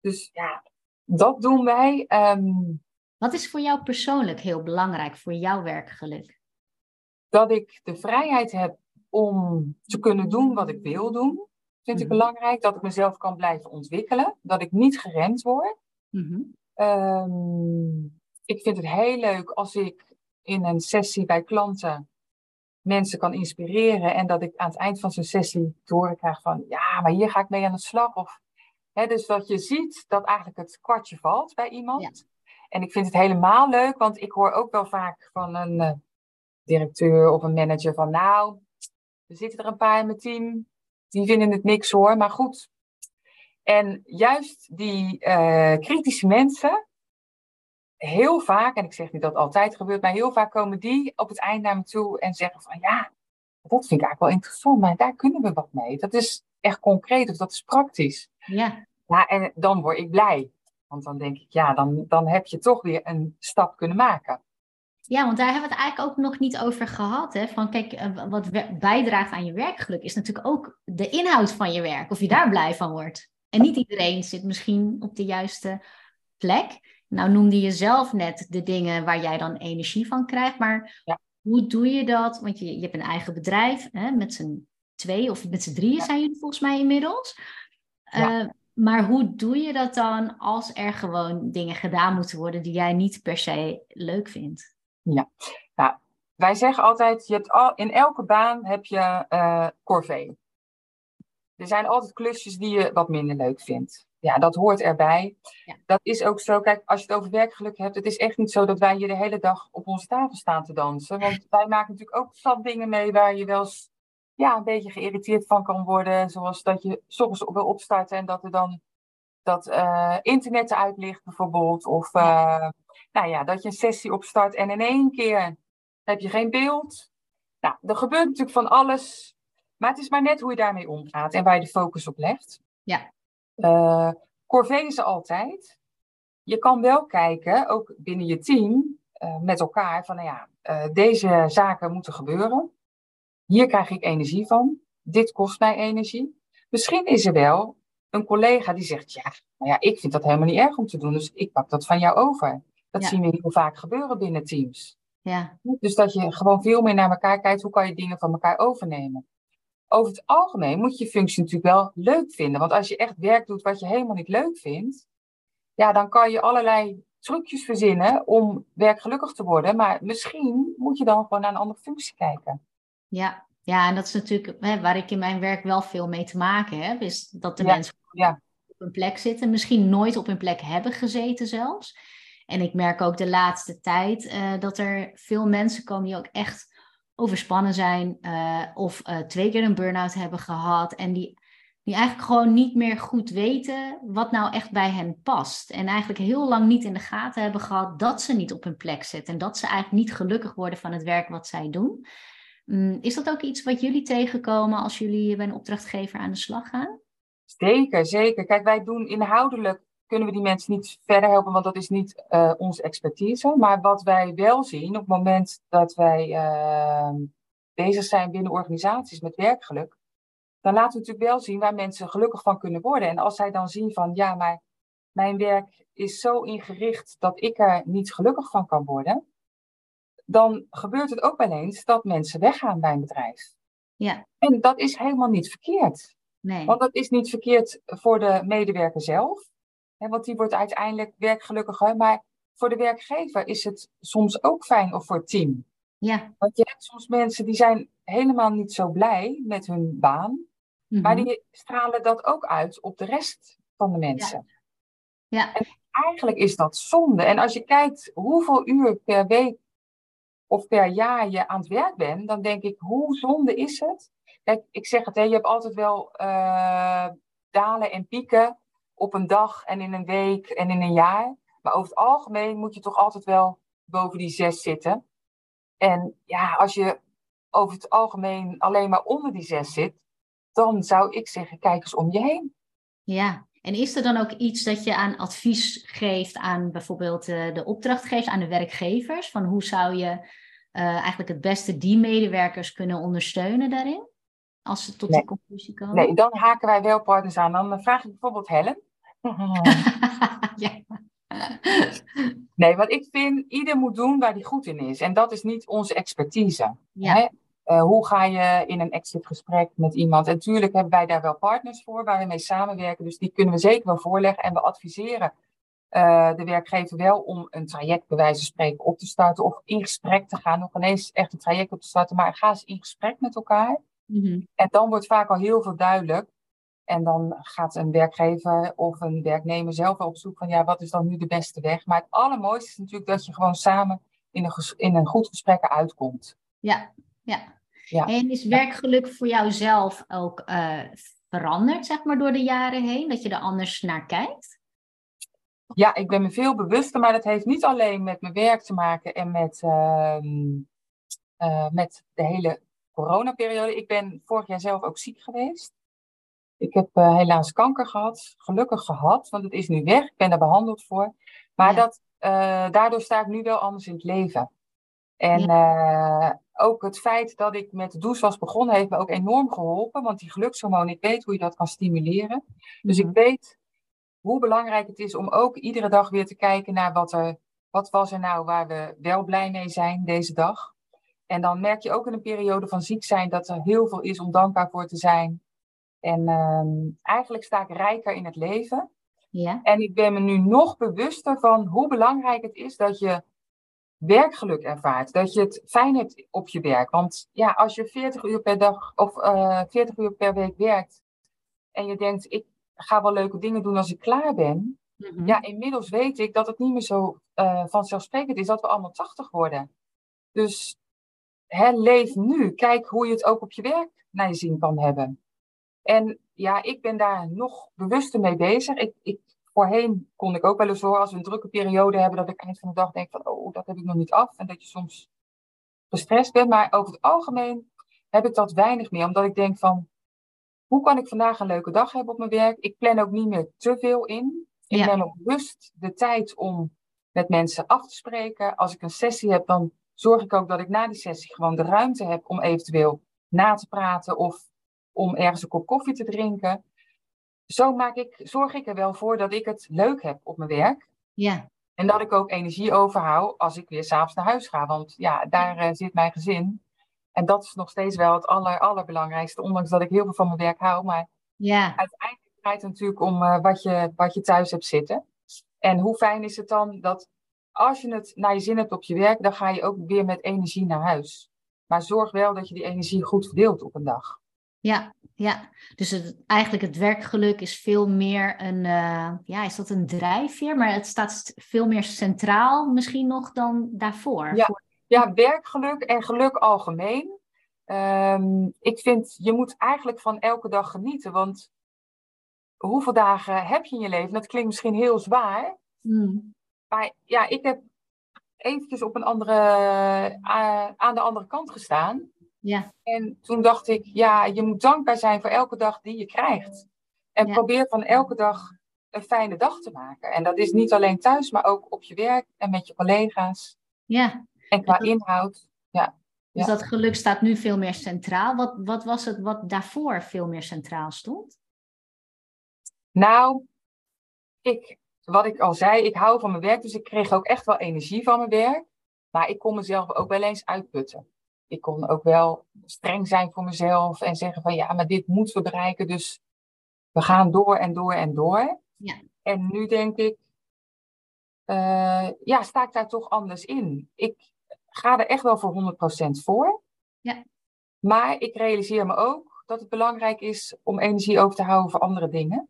Dus ja, dat doen wij. Um, wat is voor jou persoonlijk heel belangrijk voor jouw werkgeluk? dat ik de vrijheid heb om te kunnen doen wat ik wil doen, vind ik belangrijk. Dat ik mezelf kan blijven ontwikkelen, dat ik niet geremd word. Mm-hmm. Um, ik vind het heel leuk als ik in een sessie bij klanten mensen kan inspireren en dat ik aan het eind van zo'n sessie te horen krijg van ja, maar hier ga ik mee aan de slag. Of, hè, dus dat je ziet dat eigenlijk het kwartje valt bij iemand. Ja. En ik vind het helemaal leuk, want ik hoor ook wel vaak van een uh, directeur of een manager van nou, er zitten er een paar in mijn team, die vinden het niks hoor, maar goed. En juist die uh, kritische mensen, heel vaak, en ik zeg niet dat altijd gebeurt, maar heel vaak komen die op het eind naar me toe en zeggen van ja, dat vind ik eigenlijk wel interessant, maar daar kunnen we wat mee. Dat is echt concreet of dat is praktisch. Ja. Ja, en dan word ik blij. Want dan denk ik, ja, dan, dan heb je toch weer een stap kunnen maken. Ja, want daar hebben we het eigenlijk ook nog niet over gehad. Hè? Van kijk, eh, wat bijdraagt aan je werkgeluk is natuurlijk ook de inhoud van je werk. Of je daar blij van wordt. En niet iedereen zit misschien op de juiste plek. Nou noemde je zelf net de dingen waar jij dan energie van krijgt. Maar ja. hoe doe je dat? Want je, je hebt een eigen bedrijf hè, met z'n twee of met z'n drieën zijn jullie volgens mij inmiddels. Ja. Uh, maar hoe doe je dat dan als er gewoon dingen gedaan moeten worden die jij niet per se leuk vindt? Ja, nou, wij zeggen altijd, je hebt al, in elke baan heb je uh, corvée. Er zijn altijd klusjes die je wat minder leuk vindt. Ja, dat hoort erbij. Ja. Dat is ook zo. Kijk, als je het over werkgeluk hebt, het is echt niet zo dat wij hier de hele dag op onze tafel staan te dansen. Want wij maken natuurlijk ook zat dingen mee waar je wel eens ja, een beetje geïrriteerd van kan worden. Zoals dat je soms wil opstarten en dat er dan dat uh, internet eruit ligt bijvoorbeeld. Of uh, nou ja, dat je een sessie opstart en in één keer heb je geen beeld. Nou, er gebeurt natuurlijk van alles. Maar het is maar net hoe je daarmee omgaat en waar je de focus op legt. Ja. Uh, Corvée is er altijd. Je kan wel kijken, ook binnen je team, met elkaar, van nou ja, deze zaken moeten gebeuren. Hier krijg ik energie van. Dit kost mij energie. Misschien is er wel een collega die zegt: Ja, nou ja, ik vind dat helemaal niet erg om te doen, dus ik pak dat van jou over. Dat zien we heel vaak gebeuren binnen teams. Ja. Dus dat je gewoon veel meer naar elkaar kijkt, hoe kan je dingen van elkaar overnemen. Over het algemeen moet je je functie natuurlijk wel leuk vinden. Want als je echt werk doet wat je helemaal niet leuk vindt, ja, dan kan je allerlei trucjes verzinnen om werkgelukkig te worden. Maar misschien moet je dan gewoon naar een andere functie kijken. Ja, ja en dat is natuurlijk hè, waar ik in mijn werk wel veel mee te maken heb, is dat de mensen ja. op een plek zitten, misschien nooit op een plek hebben gezeten zelfs. En ik merk ook de laatste tijd uh, dat er veel mensen komen die ook echt overspannen zijn uh, of uh, twee keer een burn-out hebben gehad en die, die eigenlijk gewoon niet meer goed weten wat nou echt bij hen past. En eigenlijk heel lang niet in de gaten hebben gehad dat ze niet op hun plek zitten en dat ze eigenlijk niet gelukkig worden van het werk wat zij doen. Mm, is dat ook iets wat jullie tegenkomen als jullie bij een opdrachtgever aan de slag gaan? Zeker, zeker. Kijk, wij doen inhoudelijk, kunnen we die mensen niet verder helpen, want dat is niet uh, onze expertise. Maar wat wij wel zien op het moment dat wij uh, bezig zijn binnen organisaties met werkgeluk, dan laten we natuurlijk wel zien waar mensen gelukkig van kunnen worden. En als zij dan zien van, ja, maar mijn werk is zo ingericht dat ik er niet gelukkig van kan worden, dan gebeurt het ook wel eens dat mensen weggaan bij een bedrijf. Ja. En dat is helemaal niet verkeerd. Nee. Want dat is niet verkeerd voor de medewerker zelf. Hè, want die wordt uiteindelijk werkgelukkiger. Maar voor de werkgever is het soms ook fijn of voor het team. Ja. Want je hebt soms mensen die zijn helemaal niet zo blij met hun baan. Maar die stralen dat ook uit op de rest van de mensen. Ja. ja. En eigenlijk is dat zonde. En als je kijkt hoeveel uur per week of per jaar je aan het werk bent, dan denk ik, hoe zonde is het? Kijk, ik zeg het, hè, je hebt altijd wel uh, dalen en pieken op een dag en in een week en in een jaar. Maar over het algemeen moet je toch altijd wel boven die zes zitten. En ja, als je over het algemeen alleen maar onder die zes zit, dan zou ik zeggen, kijk eens om je heen. Ja, en is er dan ook iets dat je aan advies geeft aan bijvoorbeeld uh, de opdrachtgevers, aan de werkgevers? Van hoe zou je uh, eigenlijk het beste die medewerkers kunnen ondersteunen daarin? Als ze tot nee. die conclusie komen? Nee, dan haken wij wel partners aan. Dan vraag ik bijvoorbeeld Helen. ja. Nee, want ik vind, ieder moet doen waar hij goed in is. En dat is niet onze expertise. Ja. Uh, hoe ga je in een exitgesprek met iemand? En natuurlijk hebben wij daar wel partners voor waar we mee samenwerken. Dus die kunnen we zeker wel voorleggen. En we adviseren uh, de werkgever wel om een traject bij wijze van spreken op te starten. Of in gesprek te gaan. Nog ineens echt een traject op te starten. Maar ga eens in gesprek met elkaar. Mm-hmm. En dan wordt vaak al heel veel duidelijk. En dan gaat een werkgever of een werknemer zelf op zoek van ja, wat is dan nu de beste weg? Maar het allermooiste is natuurlijk dat je gewoon samen in een, in een goed gesprek uitkomt. Ja, ja. Ja. En is werkgeluk voor jou zelf ook uh, veranderd, zeg maar, door de jaren heen? Dat je er anders naar kijkt? Ja, ik ben me veel bewuster, maar dat heeft niet alleen met mijn werk te maken en met, uh, uh, met de hele coronaperiode. Ik ben vorig jaar zelf ook ziek geweest. Ik heb uh, helaas kanker gehad, gelukkig gehad, want het is nu weg. Ik ben daar behandeld voor. Maar dat, daardoor sta ik nu wel anders in het leven. En ja. uh, ook het feit dat ik met de douche was begonnen, heeft me ook enorm geholpen. Want die gelukshormoon, ik weet hoe je dat kan stimuleren. Dus ik weet hoe belangrijk het is om ook iedere dag weer te kijken naar wat er, wat was er nou waar we wel blij mee zijn deze dag. En dan merk je ook in een periode van ziek zijn dat er heel veel is om dankbaar voor te zijn. En um, eigenlijk sta ik rijker in het leven. Ja. En ik ben me nu nog bewuster van hoe belangrijk het is dat je werkgeluk ervaart. Dat je het fijn hebt op je werk. Want ja, als je 40 uur per dag of uh, eh, 40 uur per week werkt en je denkt, ik ga wel leuke dingen doen als ik klaar ben. Mm-hmm. Ja, inmiddels weet ik dat het niet meer zo uh, vanzelfsprekend is dat we allemaal 80 worden. Dus hè, leef nu. Kijk hoe je het ook op je werk naar je zin kan hebben. En ja, ik ben daar nog bewuster mee bezig. Ik, ik, voorheen kon ik ook wel eens horen als we een drukke periode hebben, dat ik eind van de dag denk van, oh, dat heb ik nog niet af. En dat je soms gestrest bent. Maar over het algemeen heb ik dat weinig meer, omdat ik denk van, hoe kan ik vandaag een leuke dag hebben op mijn werk? Ik plan ook niet meer te veel in. Ik neem ook bewust de tijd om met mensen af te spreken. Als ik een sessie heb, dan zorg ik ook dat ik na die sessie gewoon de ruimte heb om eventueel na te praten of om ergens een kop koffie te drinken. Zo maak ik, zorg ik er wel voor dat ik het leuk heb op mijn werk. Ja. En dat ik ook energie overhoud als ik weer s'avonds naar huis ga. Want ja, daar uh, zit mijn gezin. En dat is nog steeds wel het aller, allerbelangrijkste. Ondanks dat ik heel veel van mijn werk hou. Maar ja. uiteindelijk draait het natuurlijk om uh, wat, je, wat je thuis hebt zitten. En hoe fijn is het dan dat als je het naar je zin hebt op je werk, dan ga je ook weer met energie naar huis. Maar zorg wel dat je die energie goed verdeelt op een dag. Ja, ja. dus het, eigenlijk het werkgeluk is veel meer een, uh, ja, is dat een drijfveer? Maar het staat veel meer centraal misschien nog dan daarvoor. Ja, ja werkgeluk en geluk algemeen. Um, ik vind, je moet eigenlijk van elke dag genieten, want hoeveel dagen heb je in je leven? Dat klinkt misschien heel zwaar, mm. maar ja, ik heb eventjes op een andere, uh, aan de andere kant gestaan. Ja. En toen dacht ik, ja, je moet dankbaar zijn voor elke dag die je krijgt. En probeer van elke dag een fijne dag te maken. En dat is niet alleen thuis, maar ook op je werk en met je collega's. Ja. En qua inhoud. Ja. Dus dat geluk staat nu veel meer centraal. Wat, wat was het wat daarvoor veel meer centraal stond? Nou, ik, wat ik al zei, ik hou van mijn werk, dus ik kreeg ook echt wel energie van mijn werk. Maar ik kon mezelf ook wel eens uitputten ik kon ook wel streng zijn voor mezelf en zeggen van ja, maar dit moeten we bereiken, dus we gaan door en door en door. Ja. En nu denk ik, uh, ja, sta ik daar toch anders in. Ik ga er echt wel voor 100% voor. Ja. Maar ik realiseer me ook dat het belangrijk is om energie over te houden voor andere dingen.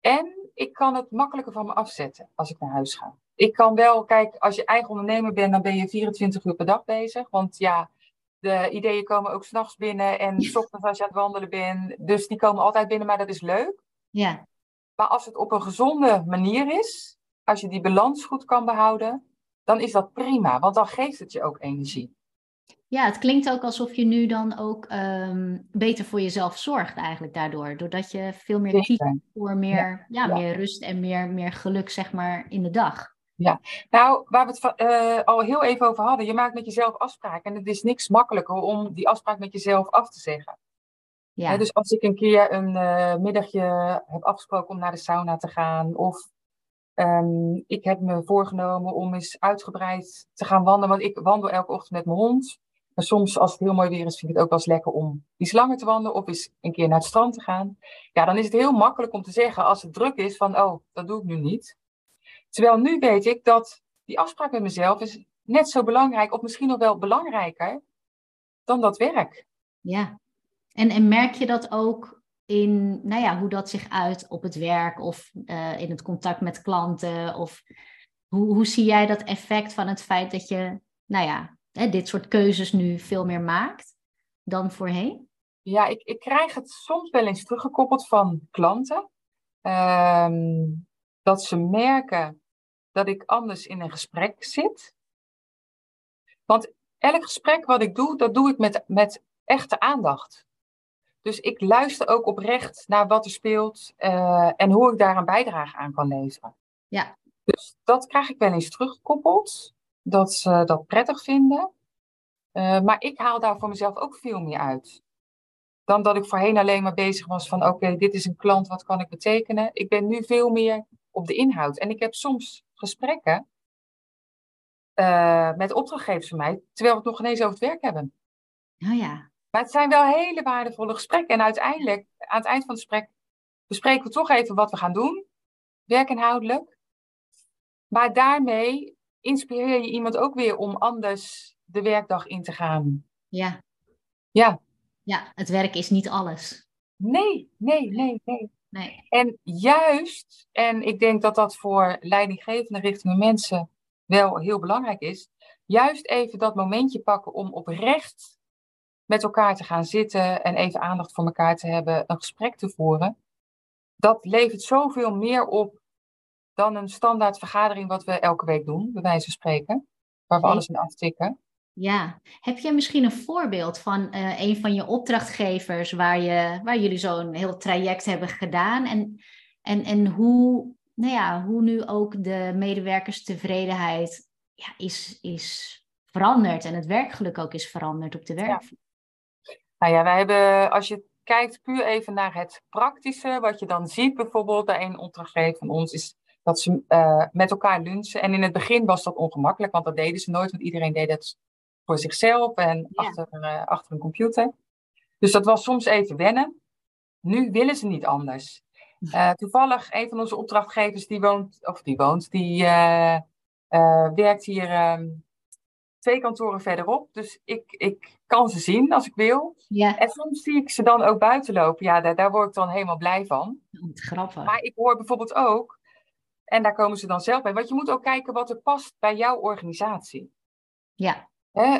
En ik kan het makkelijker van me afzetten als ik naar huis ga ik kan wel, kijk, als je eigen ondernemer bent, dan ben je 24 uur per dag bezig. Want ja, de ideeën komen ook s'nachts binnen en s ochtends als je aan het wandelen bent. Dus die komen altijd binnen, maar dat is leuk. Ja. Maar als het op een gezonde manier is, als je die balans goed kan behouden, dan is dat prima, want dan geeft het je ook energie. Ja, het klinkt ook alsof je nu dan ook um, beter voor jezelf zorgt eigenlijk daardoor. Doordat je veel meer kiest voor meer, ja, ja, meer rust en meer, meer geluk zeg maar in de dag. Ja, nou, waar we het uh, al heel even over hadden, je maakt met jezelf afspraken. En het is niks makkelijker om die afspraak met jezelf af te zeggen. Ja. dus als ik een keer een uh, middagje heb afgesproken om naar de sauna te gaan, of um, ik heb me voorgenomen om eens uitgebreid te gaan wandelen, want ik wandel elke ochtend met mijn hond. Maar soms, als het heel mooi weer is, vind ik het ook wel eens lekker om iets langer te wandelen of eens een keer naar het strand te gaan. Ja, dan is het heel makkelijk om te zeggen als het druk is van, oh, dat doe ik nu niet. Terwijl nu weet ik dat die afspraak met mezelf is net zo belangrijk, of misschien nog wel belangrijker, dan dat werk. Ja, en, en merk je dat ook in, nou ja, hoe dat zich uit op het werk of uh, in het contact met klanten? Of hoe, hoe zie jij dat effect van het feit dat je, nou ja, hè, dit soort keuzes nu veel meer maakt dan voorheen? Ja, ik, ik krijg het soms wel eens teruggekoppeld van klanten. Um, dat ze merken dat ik anders in een gesprek zit. Want elk gesprek wat ik doe, dat doe ik met, met echte aandacht. Dus ik luister ook oprecht naar wat er speelt eh, en hoe ik daar een bijdrage aan kan leveren. Ja. Dus dat krijg ik wel eens teruggekoppeld, dat ze dat prettig vinden. Uh, maar ik haal daar voor mezelf ook veel meer uit. Dan dat ik voorheen alleen maar bezig was van oké, dit is een klant, wat kan ik betekenen? Ik ben nu veel meer op de inhoud. En ik heb soms gesprekken uh, met opdrachtgevers van mij, terwijl we het nog ineens over het werk hebben. Oh ja. Maar het zijn wel hele waardevolle gesprekken. En uiteindelijk, aan het eind van het gesprek, bespreken we toch even wat we gaan doen. Werkinhoudelijk. Maar daarmee inspireer je iemand ook weer om anders de werkdag in te gaan. Ja. Ja. Ja, het werk is niet alles. Nee, nee, nee, nee. Nee. En juist, en ik denk dat dat voor leidinggevende richting mensen wel heel belangrijk is, juist even dat momentje pakken om oprecht met elkaar te gaan zitten en even aandacht voor elkaar te hebben, een gesprek te voeren. Dat levert zoveel meer op dan een standaard vergadering wat we elke week doen, bij wijze van spreken, waar we alles in aftikken. Ja, heb je misschien een voorbeeld van uh, een van je opdrachtgevers waar, je, waar jullie zo'n heel traject hebben gedaan en, en, en hoe, nou ja, hoe nu ook de medewerkerstevredenheid ja, is, is veranderd en het werkgeluk ook is veranderd op de werkvloer? Ja. Nou ja, wij hebben, als je kijkt puur even naar het praktische, wat je dan ziet bijvoorbeeld bij een opdrachtgever van ons, is dat ze uh, met elkaar lunchen. En in het begin was dat ongemakkelijk, want dat deden ze nooit, want iedereen deed het voor zichzelf en achter, uh, achter een computer. Dus dat was soms even wennen. Nu willen ze niet anders. Uh, toevallig, een van onze opdrachtgevers die woont, of die woont, die uh, werkt hier ehm, twee kantoren verderop. Dus ik, ik kan ze zien als ik wil. Ja. En soms zie ik ze dan ook buiten lopen. Ja, daar, daar word ik dan helemaal blij van. Grappig. Maar ik hoor bijvoorbeeld ook, en daar komen ze dan zelf bij, want je moet ook kijken wat er past bij jouw organisatie. Ja. Hè?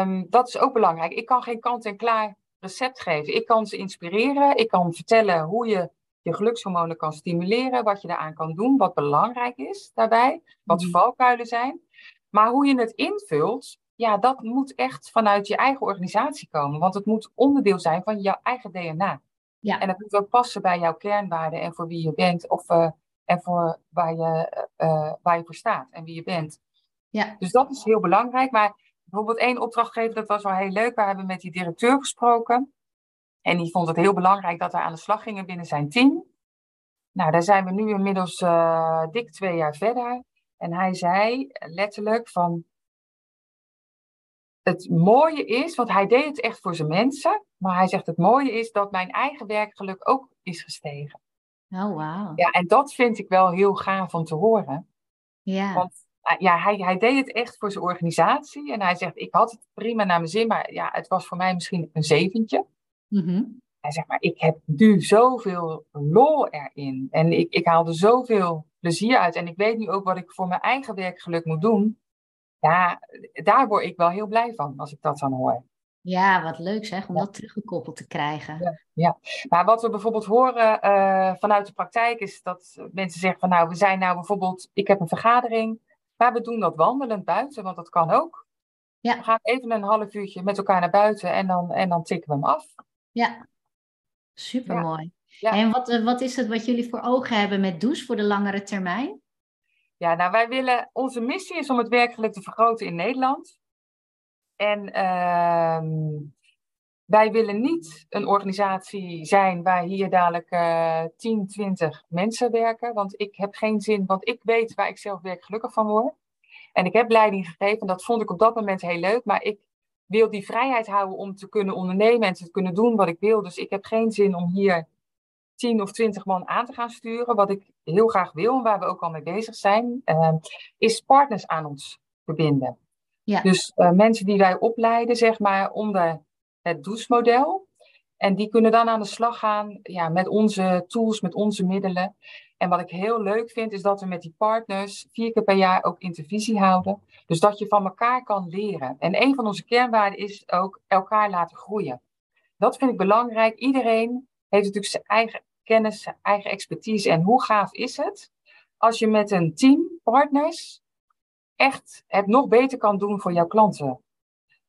Um, dat is ook belangrijk. Ik kan geen kant-en-klaar recept geven. Ik kan ze inspireren. Ik kan vertellen hoe je je gelukshormonen kan stimuleren, wat je daaraan kan doen, wat belangrijk is daarbij, wat de valkuilen zijn. Maar hoe je het invult, ja, dat moet echt vanuit je eigen organisatie komen. Want het moet onderdeel zijn van jouw eigen DNA. Ja. En het moet ook passen bij jouw kernwaarden en voor wie je bent. Of, uh, en voor waar je, uh, waar je voor staat en wie je bent. Ja. Dus dat is heel belangrijk. Maar bijvoorbeeld één opdrachtgever, dat was wel heel leuk. We hebben met die directeur gesproken. En die vond het heel belangrijk dat we aan de slag gingen binnen zijn team. Nou, daar zijn we nu inmiddels uh, dik twee jaar verder. En hij zei letterlijk van. Het mooie is, want hij deed het echt voor zijn mensen. Maar hij zegt: Het mooie is dat mijn eigen werkgeluk ook is gestegen. Oh, wauw. Ja, en dat vind ik wel heel gaaf om te horen. Ja. Want ja, hij, hij deed het echt voor zijn organisatie. En hij zegt: Ik had het prima naar mijn zin, maar ja, het was voor mij misschien een zeventje. Mm-hmm. Hij zegt maar, ik heb nu zoveel lol erin. En ik, ik haal er zoveel plezier uit. En ik weet nu ook wat ik voor mijn eigen werkgeluk moet doen. Ja, daar word ik wel heel blij van als ik dat dan hoor. Ja, wat leuk zeg, om ja. dat teruggekoppeld te krijgen. Ja, ja. maar wat we bijvoorbeeld horen uh, vanuit de praktijk is dat mensen zeggen van nou, we zijn nou bijvoorbeeld, ik heb een vergadering, maar we doen dat wandelend buiten, want dat kan ook. Ja. We gaan even een half uurtje met elkaar naar buiten en dan, en dan tikken we hem af. Ja, super mooi. Ja. En wat, wat is het wat jullie voor ogen hebben met douche voor de langere termijn? Ja, nou wij willen, onze missie is om het werkgeluk te vergroten in Nederland. En uh, wij willen niet een organisatie zijn waar hier dadelijk uh, 10, 20 mensen werken. Want ik heb geen zin, want ik weet waar ik zelf werkgelukkig van word. En ik heb leiding gegeven, dat vond ik op dat moment heel leuk. Maar ik wil die vrijheid houden om te kunnen ondernemen en te kunnen doen wat ik wil. Dus ik heb geen zin om hier 10 of 20 man aan te gaan sturen. Wat ik heel graag wil en waar we ook al mee bezig zijn, uh, is partners aan ons verbinden. Ja. Dus uh, mensen die wij opleiden, zeg maar, onder het DOES-model. En die kunnen dan aan de slag gaan ja, met onze tools, met onze middelen. En wat ik heel leuk vind, is dat we met die partners vier keer per jaar ook intervisie houden. Dus dat je van elkaar kan leren. En een van onze kernwaarden is ook elkaar laten groeien. Dat vind ik belangrijk. Iedereen heeft natuurlijk zijn eigen kennis, zijn eigen expertise. En hoe gaaf is het als je met een team, partners, echt het nog beter kan doen voor jouw klanten.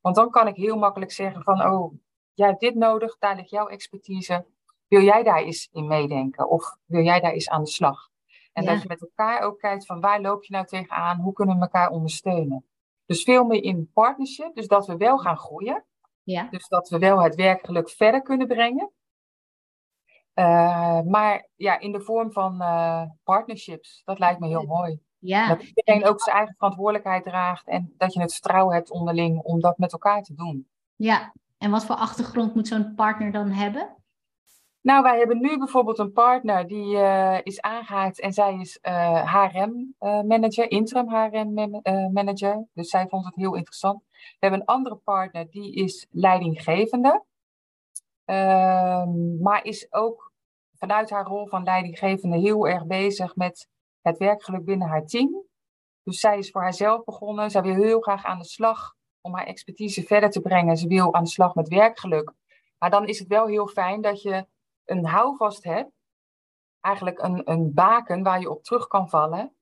Want dan kan ik heel makkelijk zeggen van, oh, jij hebt dit nodig, daar ligt jouw expertise. Wil jij daar eens in meedenken? Of wil jij daar eens aan de slag? En dat je met elkaar ook kijkt van waar loop je nou tegenaan? Hoe kunnen we elkaar ondersteunen? Dus veel meer in partnership, dus dat we wel gaan groeien. Ja. Dus dat we wel het werkgeluk verder kunnen brengen. Uh, maar ja, in de vorm van uh, partnerships, dat lijkt me heel mooi. Ja. Dat iedereen ook zijn eigen verantwoordelijkheid draagt en dat je het vertrouwen hebt onderling om dat met elkaar te doen. Ja, en wat voor achtergrond moet zo'n partner dan hebben? Nou, wij hebben nu bijvoorbeeld een partner die uh, is aangehaakt en zij is HRM-manager, uh, interim HRM-manager. Dus zij vond het heel interessant. We hebben een andere partner die is leidinggevende. Ehm, maar is ook vanuit haar rol van leidinggevende heel erg bezig met het werkgeluk binnen haar team. Dus zij is voor haarzelf begonnen. Zij wil heel graag aan de slag om haar expertise verder te brengen. Ze wil aan de slag met werkgeluk. Maar dan is het wel heel fijn dat je een houvast hebt. Eigenlijk een, een baken waar je op terug kan vallen.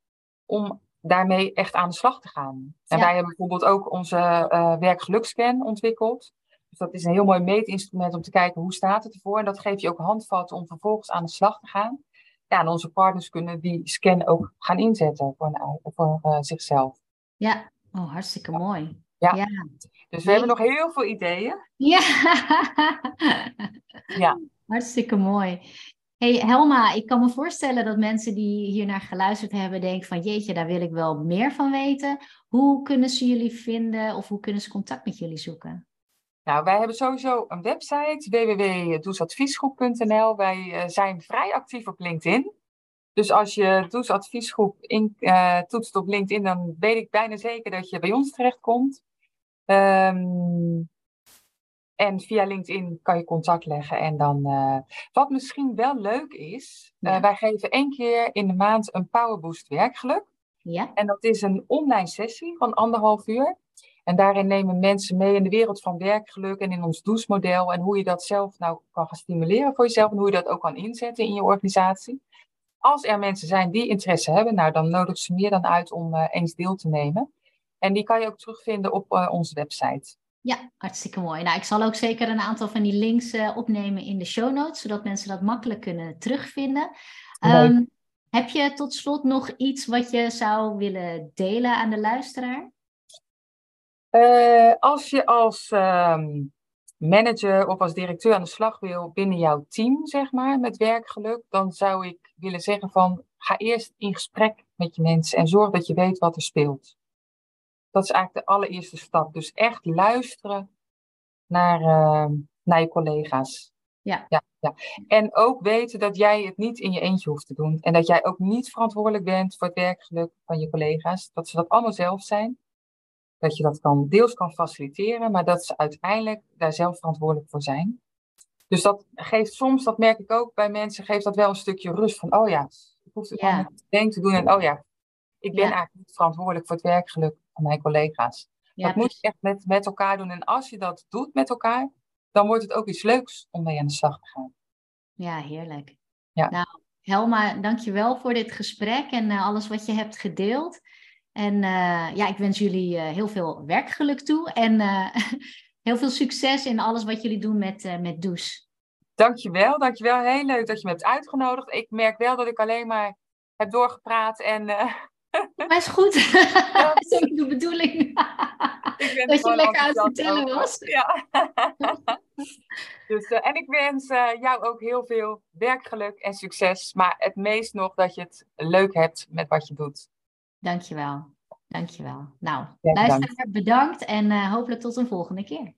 Om daarmee echt aan de slag te gaan. En wij hebben bijvoorbeeld ook onze uh, werkgelukscan ontwikkeld. Dus dat is een heel mooi meetinstrument om te kijken hoe staat het ervoor. En dat geeft je ook handvatten om vervolgens aan de slag te gaan. Ja, en onze partners kunnen die scan ook gaan inzetten voor, voor uh, zichzelf. Ja, oh, hartstikke mooi. Ja. ja. Dus we hebben nog heel veel ideeën. Ja. ja. Hartstikke mooi. Hey Helma, ik kan me voorstellen dat mensen die hier naar geluisterd hebben denken van jeetje, daar wil ik wel meer van weten. Hoe kunnen ze jullie vinden of hoe kunnen ze contact met jullie zoeken? Nou, wij hebben sowieso een website, www.doesadviesgroep.nl. Wij uh, zijn vrij actief op LinkedIn. Dus als je Does Adviesgroep in, uh, toetst op LinkedIn, dan weet ik bijna zeker dat je bij ons terechtkomt. Um, en via LinkedIn kan je contact leggen. En dan, uh, wat misschien wel leuk is, ja. wij geven één keer in de maand een Powerboost werkgeluk. Ja. En dat is een online sessie van anderhalf uur. En daarin nemen mensen mee in de wereld van werkgeluk en in ons DOES-model. En hoe je dat zelf nou kan gaan stimuleren voor jezelf. En hoe je dat ook kan inzetten in je organisatie. Als er mensen zijn die interesse hebben, nou, dan nodig ze meer dan uit om uh, eens deel te nemen. En die kan je ook terugvinden op uh, onze website. Ja, hartstikke mooi. Nou, ik zal ook zeker een aantal van die links uh, opnemen in de show notes, zodat mensen dat makkelijk kunnen terugvinden. Um, heb je tot slot nog iets wat je zou willen delen aan de luisteraar? Uh, als je als um, manager of als directeur aan de slag wil binnen jouw team, zeg maar, met werkgeluk, dan zou ik willen zeggen van ga eerst in gesprek met je mensen en zorg dat je weet wat er speelt. Dat is eigenlijk de allereerste stap. Dus echt luisteren naar, uh, naar je collega's. Ja. Ja, ja. En ook weten dat jij het niet in je eentje hoeft te doen. En dat jij ook niet verantwoordelijk bent voor het werkgeluk van je collega's. Dat ze dat allemaal zelf zijn. Dat je dat kan, deels kan faciliteren, maar dat ze uiteindelijk daar zelf verantwoordelijk voor zijn. Dus dat geeft soms, dat merk ik ook bij mensen, geeft dat wel een stukje rust van, oh ja, ik hoef het ja. niet denk te doen. En oh ja, ik ben eigenlijk niet verantwoordelijk voor het werkgeluk van mijn collega's. Ja, dat moet je echt met, met elkaar doen. En als je dat doet met elkaar, dan wordt het ook iets leuks om mee aan de slag te gaan. Ja, heerlijk. Ja. Nou, Helma, dankjewel voor dit gesprek en uh, alles wat je hebt gedeeld. En uh, ja, ik wens jullie uh, heel veel werkgeluk toe en heel veel succes in alles wat jullie doen met, met Does. Dankjewel, dankjewel. Heel leuk dat je me hebt uitgenodigd. Ik merk wel dat ik alleen maar heb doorgepraat en Maar is goed. dat is ook de bedoeling. dat je lekker aan het vertellen was. Ja. dus, uh, en ik wens uh, jou ook heel veel werkgeluk en succes. Maar het meest nog dat je het leuk hebt met wat je doet. Dankjewel. Dankjewel. Nou, ja, luisteraar, bedankt en uh, hopelijk tot een volgende keer.